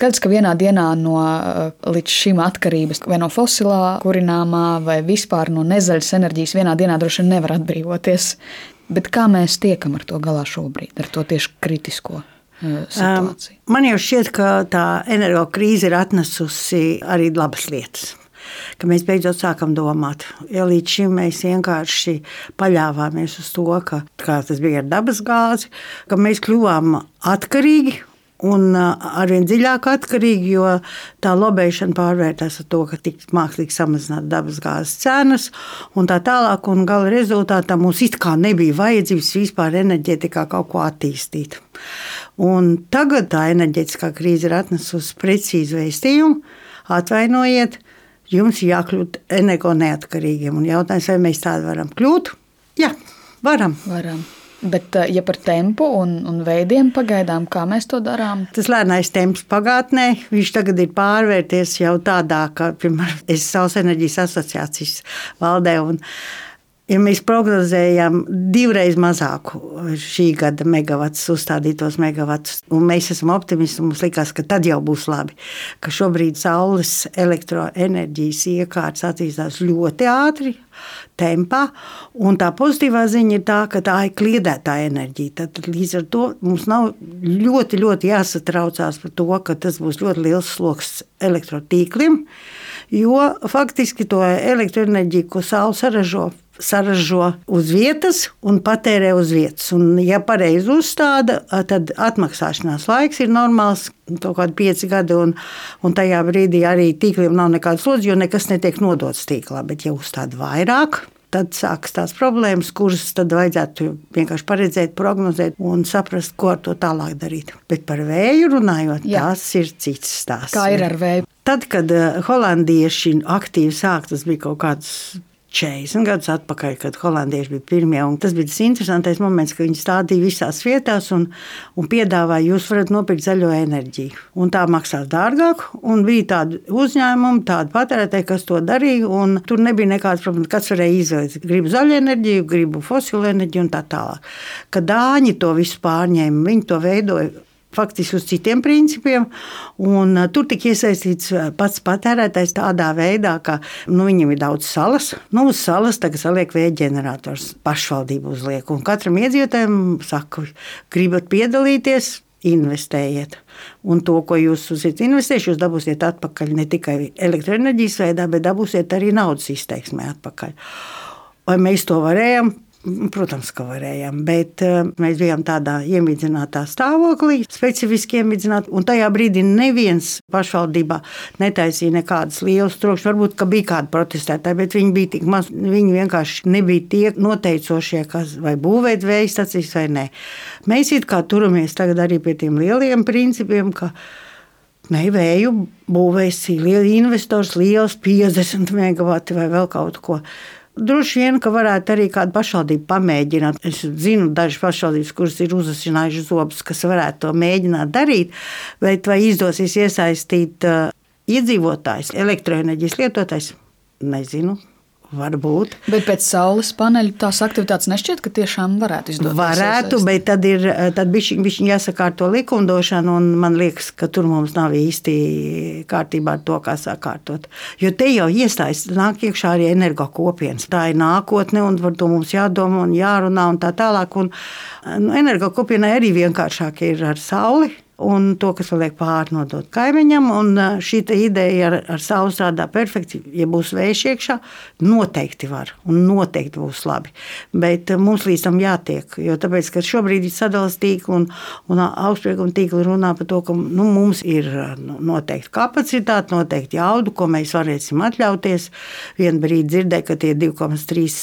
Skaidrs, ka vienā dienā no līdz šim atkarības vai no fosilā kurināmā vai vispār no nezaļas enerģijas vienā dienā droši vien nevar atbrīvoties. Bet kā mēs tiekam ar to galā šobrīd, ar to tieši kritisko? Situācija. Man jau šķiet, ka tā energo krīze ir atnesusi arī labas lietas ka mēs beidzot sākam domāt. Ja līdz šim mēs vienkārši paļāvāmies uz to, ka tas bija ar dabas gāzi, ka mēs kļuvām atkarīgi un arvien dziļāk atkarīgi, jo tā lobēšana pārvērtās ar to, ka tiks mākslīgi samazināt dabas gāzes cenas un tā tālāk. Un gala rezultātā mums it kā nebija vajadzības vispār enerģētikā kaut ko attīstīt. Un tagad tā enerģētiskā krīze ir atnesusi precīzu vēstījumu. Atvainojiet, jums jākļūt energo neatkarīgiem. Un jautājums, vai mēs tādi varam kļūt? Jā, varam. varam. Bet, eh, ja par tempu un, un veidiem pagaidām, kā mēs to darām? Tas lēnais temps pagātnē, viņš tagad ir pārvērties jau tādā, ka, piemēram, es Saules enerģijas asociācijas valdē un ja mēs prognozējam divreiz mazāku šī gada megavatus, uzstādītos megavatus, un mēs esam optimisti, mums likās, ka tad jau būs labi, ka šobrīd saules elektroenerģijas iekārtas attīstās ļoti ātri, tempā, un tā pozitīvā ziņa ir tā, ka tā ir kliedētā enerģija. Tad līdz ar to mums nav ļoti, ļoti jāsatraucās par to, ka tas būs ļoti liels sloks elektrotīkliem, jo faktiski to elektroenerģiju, ko saule saražo, saražo uz vietas un patērē uz vietas. Un, ja pareizi uzstāda, tad atmaksāšanās laiks ir normāls, kaut kādi pieci gadi, un, un tajā brīdī arī tīkliem nav nekādas slodzes, jo nekas netiek nodots tīklā. Bet, ja uzstāda vairāk, tad sākas tās problēmas, kuras tad vajadzētu vienkārši paredzēt, prognozēt un saprast, ko ar to tālāk darīt. Bet par vēju runājot, Jā. tas ir cits stāsts. Kā ir ar vēju? Tad, kad holandieši aktīvi sāk, tas bija kaut kāds 40 gadus atpakaļ, kad holandieši bija pirmie. Tas bija tas interesantais moments, ka viņi stādīja visās vietās un, un piedāvāja, jūs varat nopirkt zaļo enerģiju. Un tā maksās dārgāk, un bija tādi uzņēmumi, tādi patērētāji, kas to darīja. Tur nebija nekādas problēmas. Kāds varēja izvēlēties, gribu zaļu enerģiju, gribu fosilu enerģiju un tā tālāk. Kad dāņi to visu pārņēma, viņi to veidoja faktiski uz citiem principiem. Un, uh, tur tika iesaistīts uh, pats patērētājs tādā veidā, ka nu, viņam ir daudz salas. Nu, uz salas tagad saliek vēja ģenerators, pašvaldība uzliek. Un katram iedzīvotājam saka, gribat piedalīties. Investējiet. Un to, ko jūs esat investējuši, jūs dabūsiet atpakaļ ne tikai elektroenerģijas veidā, bet dabūsiet arī naudas izteiksmē atpakaļ. Vai mēs to varējām? Protams, ka varējām, bet eh, mēs bijām tādā iemidzinātā stāvoklī, specifiski iemidzināti. Un tajā brīdī neviens pašvaldībā netaisīja nekādas lielas trokšņus. Varbūt bija kādi protestētāji, bet viņi bija tik maz. Viņi vienkārši nebija tie noteicošie, kas vai būvēt vēja stācijas vai nē. Mēs it kā turamies tagad arī pie tiem lieliem principiem. Ne vēju būvēs liels investors, liels 50 megawati vai vēl kaut ko. Droši vien, ka varētu arī kāda pašvaldība pamēģināt. Es zinu, dažas pašvaldības, kuras ir uzasinājušas zobus, kas varētu to mēģināt darīt, bet vai izdosies iesaistīt uh, iedzīvotājs, elektroenerģijas lietotājs, nezinu. Varbūt. Bet pēc saules paneļa tās aktivitātes nešķiet, ka tiešām varētu izdoties. Varētu, iesaist. bet tad ir tad bišķiņ, bišķiņ jāsakārto likumdošana, un man liekas, ka tur mums nav īsti kārtībā ar to, kā sakārtot. Jo te jau iestājas, nāk iekšā arī energo kopienas. Tā ir nākotne, un par to mums jādomā un jārunā un tā tālāk. Un, nu, energo kopienai arī vienkāršāk ir ar sauli un to, kas liek pāri nodot kaimiņam. Šī ideja ar, ar savu strādā perfekti. Ja būs vējš iekšā, noteikti var un noteikti būs labi. Bet mums līdz tam jātiek. Jo tāpēc, ka šobrīd ir sadalījums tīkli un, un augstsprieguma tīkli runā par to, ka nu, mums ir noteikti kapacitāte, noteikti jaudu, ko mēs varēsim atļauties. Vienu brīdi dzirdēju, ka tie ir 2,3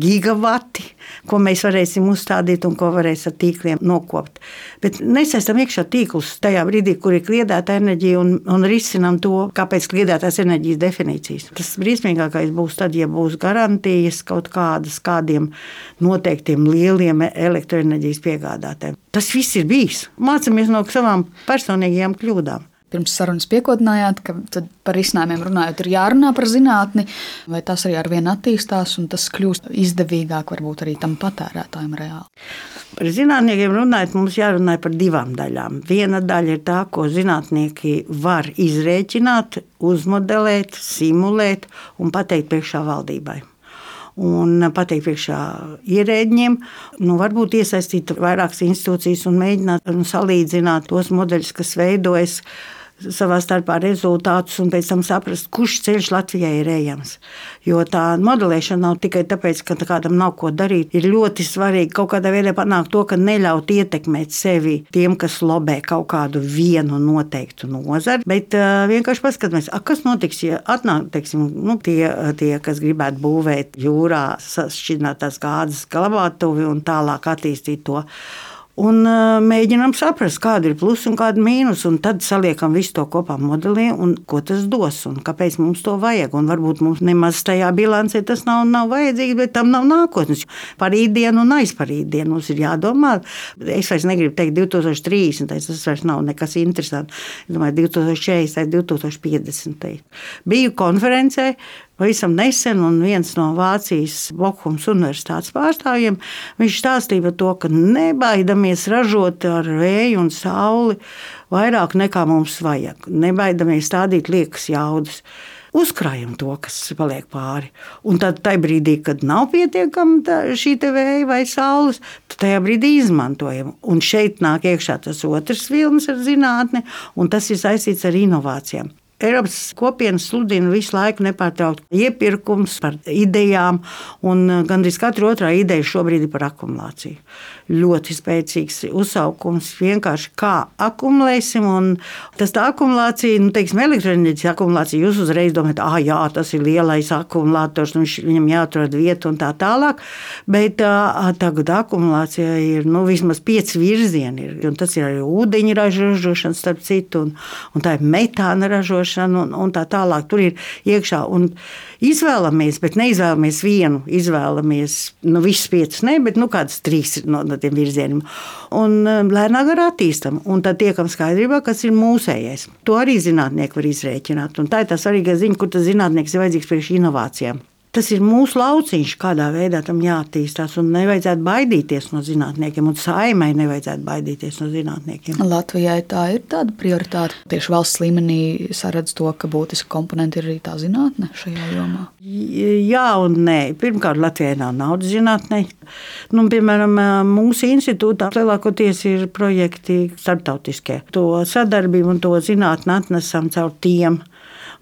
gigawati, ko mēs varēsim uzstādīt un ko varēs ar tīkliem nokopt. Bet nesaistam iekšā tīklu tīklus tajā brīdī, kur ir kliedēta enerģija, un, un risinām to, kāpēc kliedētās enerģijas definīcijas. Tas briesmīgākais būs tad, ja būs garantijas kaut kādas kādiem noteiktiem lieliem elektroenerģijas piegādātājiem. Tas viss ir bijis. Mācāmies no savām personīgajām kļūdām. Pirms sarunas piekodinājāt, ka par izcinājumiem runājot, ir jārunā par zinātni, vai tas arī ar vienu attīstās un tas kļūst izdevīgāk varbūt arī tam patērētājiem reāli. Par zinātniekiem runājot, mums jārunā par divām daļām. Viena daļa ir tā, ko zinātnieki var izrēķināt, uzmodelēt, simulēt un pateikt priekšā valdībai un pateikt priekšā ierēģiem, nu, varbūt iesaistīt vairākas institūcijas un mēģināt nu, salīdzināt tos modeļus, kas veidojas savā starpā rezultātus un pēc tam saprast, kurš ceļš Latvijai ir ejams. Jo tā modelēšana nav tikai tāpēc, ka kādam nav ko darīt. Ir ļoti svarīgi kaut kādā veidā panākt to, ka neļaut ietekmēt sevi tiem, kas lobē kaut kādu vienu noteiktu nozari, bet uh, vienkārši paskatīties, kas notiks, ja atnāk teiksim, nu, tie, tie, kas gribētu būvēt jūrā sašķidrinātās gāzes glabātuvi un tālāk attīstīt to un mēģinām saprast, kāda ir plusi un kāda mīnus. Tad saliekam visu to kopā modelī, un ko tas dos un kāpēc mums to vajag. Un varbūt mums nemaz tajā bilancē tas nav, nav vajadzīgs, bet tam nav nākotnes. Par īdienu un aizparīdienu mums ir jādomā. Es vairs negribu teikt 2030, tas vairs nav nekas interesants. Es domāju, 2040, 2050. Biju konferencē, Pavisam nesen, viens no Vācijas Bokhums Universitātes pārstāvjiem, stāstīja par to, ka nebaidamies ražot ar vēju un sauli vairāk nekā mums vajag. Nebaidamies stādīt liekas jaudas uzkrājam to, kas paliek pāri. Un tad, tajā brīdī, kad nav pietiekama šī vēja vai saules, tad tajā brīdī izmantojam. Un šeit nāk iekšā tas otrs vilnis ar zinātni, un tas ir saistīts ar inovācijām. Eiropas kopienas sludina visu laiku nepārtraukti iepirkums par idejām, un uh, gandrīz katra otrā ideja šobrīd ir par akumulāciju. Ļoti spēcīgs uzsaukums vienkārši kā akumulēsim, un tas tā akumulācija, nu, teiksim, elektroenerģijas akumulācija, jūs uzreiz domājat, ah, jā, tas ir lielais akumulators, nu, viņam jāatrod vieta un tā tālāk, bet uh, tagad akumulācija ir, nu, vismaz pieci virzieni, ir, un tas ir arī ūdeņa ražošana starp citu, un, un tā ir metāna ražošana ražošanu un, un tā tālāk. Tur ir iekšā. Un izvēlamies, bet neizvēlamies vienu. Izvēlamies nu, visus piecus, ne, bet nu, kādas trīs no, no tiem virzieniem. Un um, lēnāk arī attīstam. Un tad tiekam skaidrībā, kas ir mūsējais. To arī zinātnieki var izrēķināt. Un tā ir tā svarīga ziņa, kur tas zinātnieks ir vajadzīgs priekš inovācijām. Tas ir mūsu lauciņš, kādā veidā tam jāattīstās. Un nevajadzētu baidīties no zinātniekiem, un saimai nevajadzētu baidīties no zinātniekiem. Latvijai tā ir tāda prioritāte. Tieši valsts līmenī saredz to, ka būtiska komponente ir arī tā zinātne šajā jomā. Jā, un nē. Pirmkārt, Latvijai nav naudas zinātnē. Nu, piemēram, mūsu institūtā lielākoties ir projekti starptautiskie. To sadarbību un to zinātni atnesam caur tiem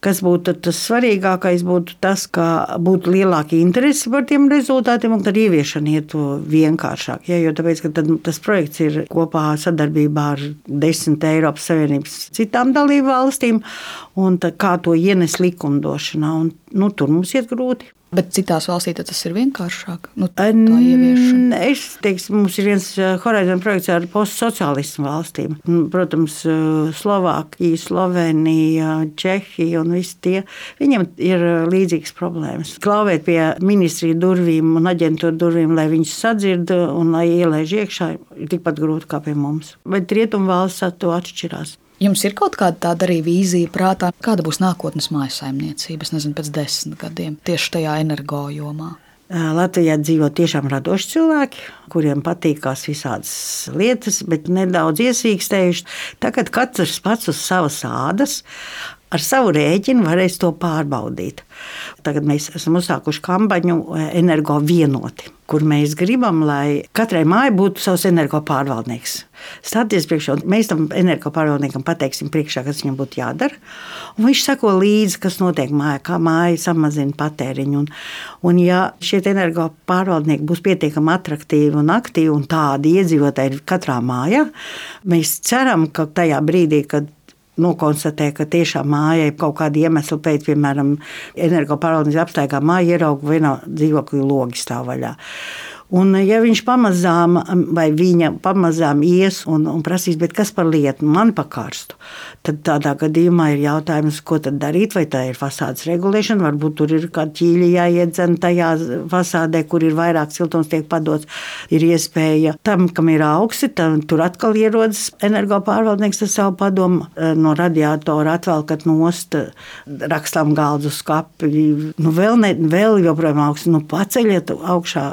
kas būtu tas svarīgākais, būtu tas, ka būtu lielāka interese par tiem rezultātiem, un tad ieviešana iet vienkāršāk. Ja, jo tāpēc, tas projekts ir kopā sadarbībā ar desmit Eiropas Savienības citām dalību valstīm, un kā to ienes likumdošanā, un nu, tur mums iet grūti. Bet citās valstīs tas ir vienkāršāk. Nu, es teiktu, mums ir viens eh, horizontāls projekts ar postsociālismu valstīm. Protams, eh, Slovākija, Slovenija, Čehija un visi tie. Viņiem ir eh, līdzīgas problēmas. Klauvēt pie ministriju durvīm un aģentūru durvīm, lai viņus sadzird un lai ielaiž iekšā, ir tikpat grūti kā pie mums. Bet rietumvalsts to atšķirās. Jums ir kaut kāda tāda arī vīzija prātā, kāda būs nākotnes mājsaimniecība, nezinu, pēc desmit gadiem tieši tajā energojumā? Latvijā dzīvo tiešām radoši cilvēki, kuriem patīkās visādas lietas, bet nedaudz iesīkstējuši. Tagad katrs pats uz savas ādas ar savu rēķinu varēs to pārbaudīt. Tagad mēs esam uzsākuši kampaņu eh, Energo vienoti, kur mēs gribam, lai katrai mājai būtu savs energopārvaldnieks. Stāties priekšā, mēs tam energopārvaldniekam pateiksim, priekšā, kas viņam būtu jādara. Viņš seko līdzi, kas notiek mājā, kā māja samazina patēriņu. Un, un ja šie energopārvaldnieki būs pietiekami attraktīvi un aktīvi un tādi iedzīvotāji katrā mājā, mēs ceram, ka tajā brīdī, kad nokonstatē, ka tiešām mājai kaut kāda iemesla pēc, piemēram, energopārvaldības apstākļā māja ierauga vienā dzīvokļa logi stāv vaļā. Un, ja viņš pamazām, vai viņa pamazām ies un, un prasīs, kas par lietu man pakārstu, tad tādā gadījumā ir jautājums, ko tad darīt. Vai tā ir fasādes regulēšana, varbūt tur ir kāda ķīļa jāiedzen tajā fasādē, kur ir vairāk siltums tiek padots. Ir iespēja tam, kam ir augsti, tam, tur atkal ierodas energopārvaldnieks ar savu padomu no radiatora atvelkat nost, rakstām galdu uz kapi. Nu, vēl, ne, vēl joprojām augsts, nu, paceļiet augšā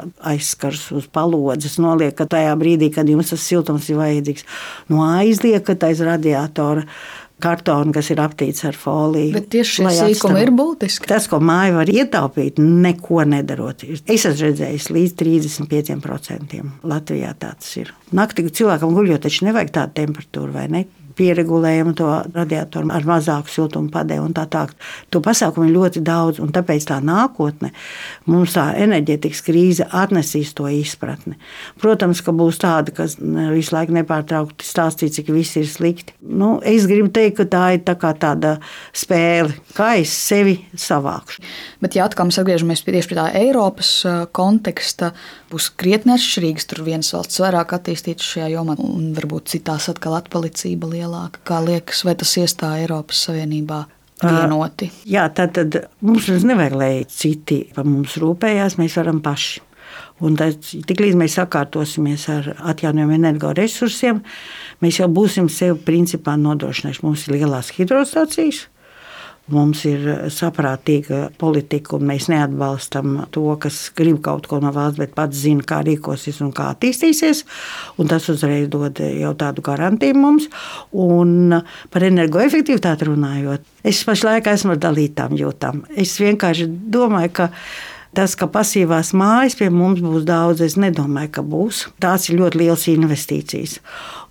aizskars uz palodzes, noliekat tajā brīdī, kad jums tas siltums ir vajadzīgs. Nu, aizliekat aiz radiatora kartonu, kas ir aptīts ar foliju. Bet tieši šī sīkuma ir būtiska. Tas, ko māja var ietaupīt, neko nedarot. Es esmu redzējis līdz 35% Latvijā tāds ir. Naktī cilvēkam guļot, taču nevajag tādu temperatūru, vai ne? Pieregulējam to radiatoru ar mazāku siltumu padevu un tā tālāk. To pasākumu ir ļoti daudz, un tāpēc tā nākotne mums tā enerģētikas krīze atnesīs to izpratni. Protams, ka būs tāda, kas visu laiku nepārtraukti stāstīs, cik viss ir slikti. Nu, es gribu teikt, ka tā ir tā tāda spēle, kā es sevi savākšu. Bet, ja atkal mēs atgriežamies pie tieši pie tā Eiropas konteksta, būs krietni atšķirīgs. Tur viens valsts vairāk attīstīts šajā jomā, un varbūt citās atkal atpalicība lielāka. Kā liekas, vai tas iestāja Eiropas Savienībā? Vienoti. Jā, tad, tad mums nevajag, lai citi par mums rūpējās, mēs varam paši. Un tiklīdz mēs sakārtosimies ar atjaunojumiem energoresursiem, mēs jau būsim sev principā nodrošinājuši. Mums ir lielās hidrostācijas, Mums ir saprātīga politika, un mēs neatbalstam to, kas grib kaut ko no valsts, bet pats zina, kā rīkosies un kā attīstīsies. Un tas uzreiz dod jau tādu garantiju mums. Un par energoefektivitāti runājot, es pašlaik esmu dalītām jūtām. Es vienkārši domāju, ka Tas, ka pasīvās mājas pie mums būs daudz, es nedomāju, ka būs. Tās ir ļoti liels investīcijas.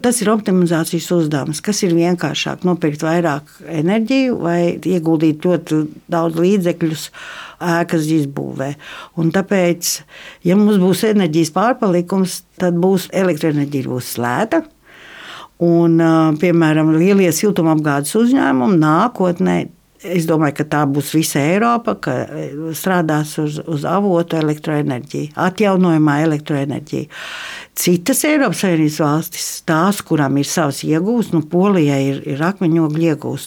Tas ir optimizācijas uzdevums, kas ir vienkāršāk nopirkt vairāk enerģiju vai ieguldīt ļoti daudz līdzekļus ēkas izbūvē. Un tāpēc, ja mums būs enerģijas pārpalikums, tad būs elektroenerģija būs slēgta. Un, piemēram, lielie siltumapgādes uzņēmumi nākotnē Es domāju, ka tā būs visa Eiropa, ka strādās uz, uz avotu elektroenerģiju, atjaunojamā elektroenerģija. Citas Eiropas Savienības valstis, tās, kurām ir savs iegūs, nu, Polijai ir, ir akmeņogļu iegūs.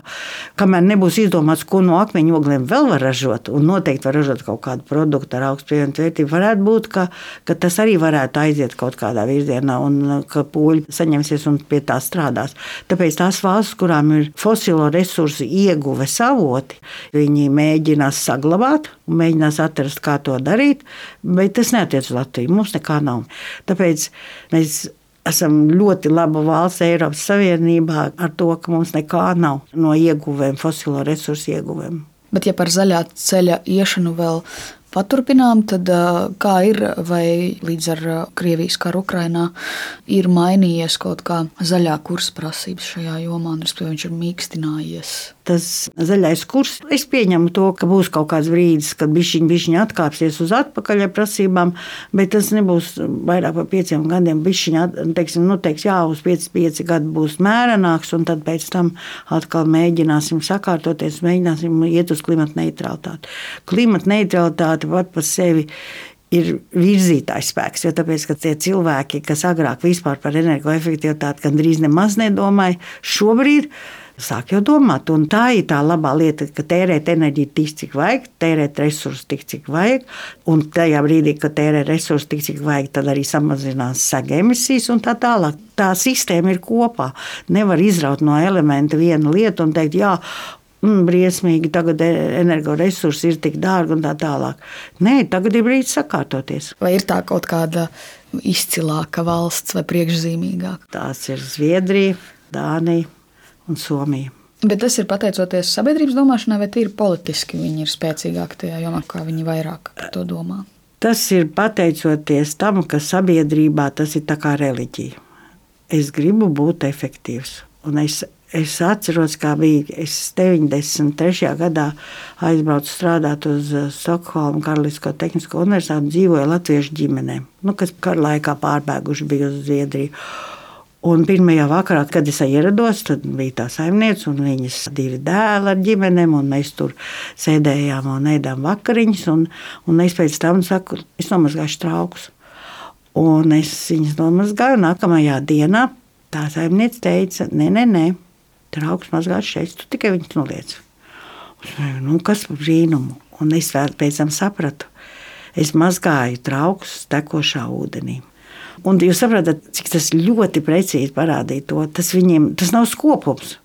Kamēr nebūs izdomāts, ko no akmeņogliem vēl var ražot, un noteikti var ražot kaut kādu produktu ar augstu pievienotu vērtību, varētu būt, ka, ka tas arī varētu aiziet kaut kādā virzienā, un ka poļi saņemsies un pie tā strādās. Tāpēc tās valstis, kurām ir fosilo resursu ieguve savoti, viņi mēģinās saglabāt mēģinās atrast, kā to darīt, bet tas neatiec uz Latviju. Mums nekā nav. Tāpēc Mēs esam ļoti laba valsts Eiropas Savienībā ar to, ka mums nekā nav no ieguvēm, fosilo resursu ieguvēm. Bet, ja par zaļā ceļa iešanu vēl paturpinām, tad kā ir, vai līdz ar Krievijas karu Ukrainā ir mainījies kaut kā zaļā kursa prasības šajā jomā, un viņš ir mīkstinājies? Tas zaļais kurs, es pieņemu to, ka būs kaut kāds brīdis, kad bišķiņi, bišķiņi atkāpsies uz atpakaļ prasībām, bet tas nebūs vairāk par pieciem gadiem. Bišķiņi, teiksim, nu, teiks, jā, uz pieci, pieci gadi būs mērenāks, un tad pēc tam atkal mēģināsim sakārtoties, mēģināsim iet uz klimata neutralitāti. Klimata neutralitāte pat par sevi ir virzītājs spēks. Jo tāpēc, ka tie cilvēki, kas agrāk vispār par energoefektivitāti gandrīz nemaz nedomāja, šobrīd sāk jau domāt. Un tā ir tā labā lieta, ka tērēt enerģiju tik, cik vajag, tērēt resursus tik, cik vajag. Un tajā brīdī, kad tērē resursus tik, cik vajag, tad arī samazinās sega emisijas un tā tālāk. Tā sistēma ir kopā. Nevar izraut no elementa vienu lietu un teikt, jā, mm, briesmīgi, tagad e, energoresursi ir tik dārgi un tā tālāk. Nē, tagad ir brīdis sakārtoties. Vai ir tā kaut kāda izcilāka valsts vai priekšzīmīgāka? Tās ir Zviedrija, Dānija un Somija. Bet tas ir pateicoties sabiedrības domāšanai, vai tīri politiski viņi ir spēcīgāki tajā jomā, kā viņi vairāk par to domā? Tas ir pateicoties tam, ka sabiedrībā tas ir kā reliģija. Es gribu būt efektīvs, un es Es atceros, kā bija. Es 93. gadā aizbraucu strādāt uz eh, Stokholmu Karalisko Tehnisko universitāti un dzīvoju Latviešu ģimenēm, nu, kas kara laikā pārbēguši bija uz Zviedriju. Un pirmajā vakarā, kad es ierados, tad bija tā saimniece un viņas divi dēli ar ģimenēm. Mēs tur sēdējām un ēdām vakariņas. Un, un es pēc tam saku, es nomazgāšu traukus. Un es viņas nomazgāju. Nākamajā dienā tā saimniece teica, nē, nē, nē trauks mazgāt šeit, tu tikai viņus noliec. Nu, kas par brīnumu? Un es pēc tam sapratu, es mazgāju traukus tekošā ūdenī. Un jūs saprotat, cik tas ļoti precīzi parādīja to. Tas viņiem tas nav skopums.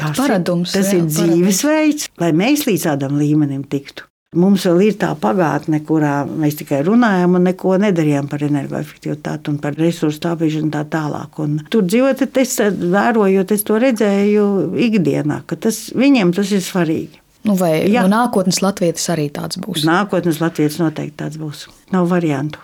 Tas paradums, ir, tas jā, ir dzīvesveids, lai mēs līdz tādam līmenim tiktu. Mums vēl ir tā pagātne, kurā mēs tikai runājam un neko nedarījām par energoefektivitāti un par resursu tāpīšanu un tā tālāk. Un tur dzīvot, es vērojot, es to redzēju ikdienā, ka tas viņiem tas ir svarīgi. Nu vai no nākotnes Latvijas arī tāds būs? Nākotnes Latvijas noteikti tāds būs. Nav variantu.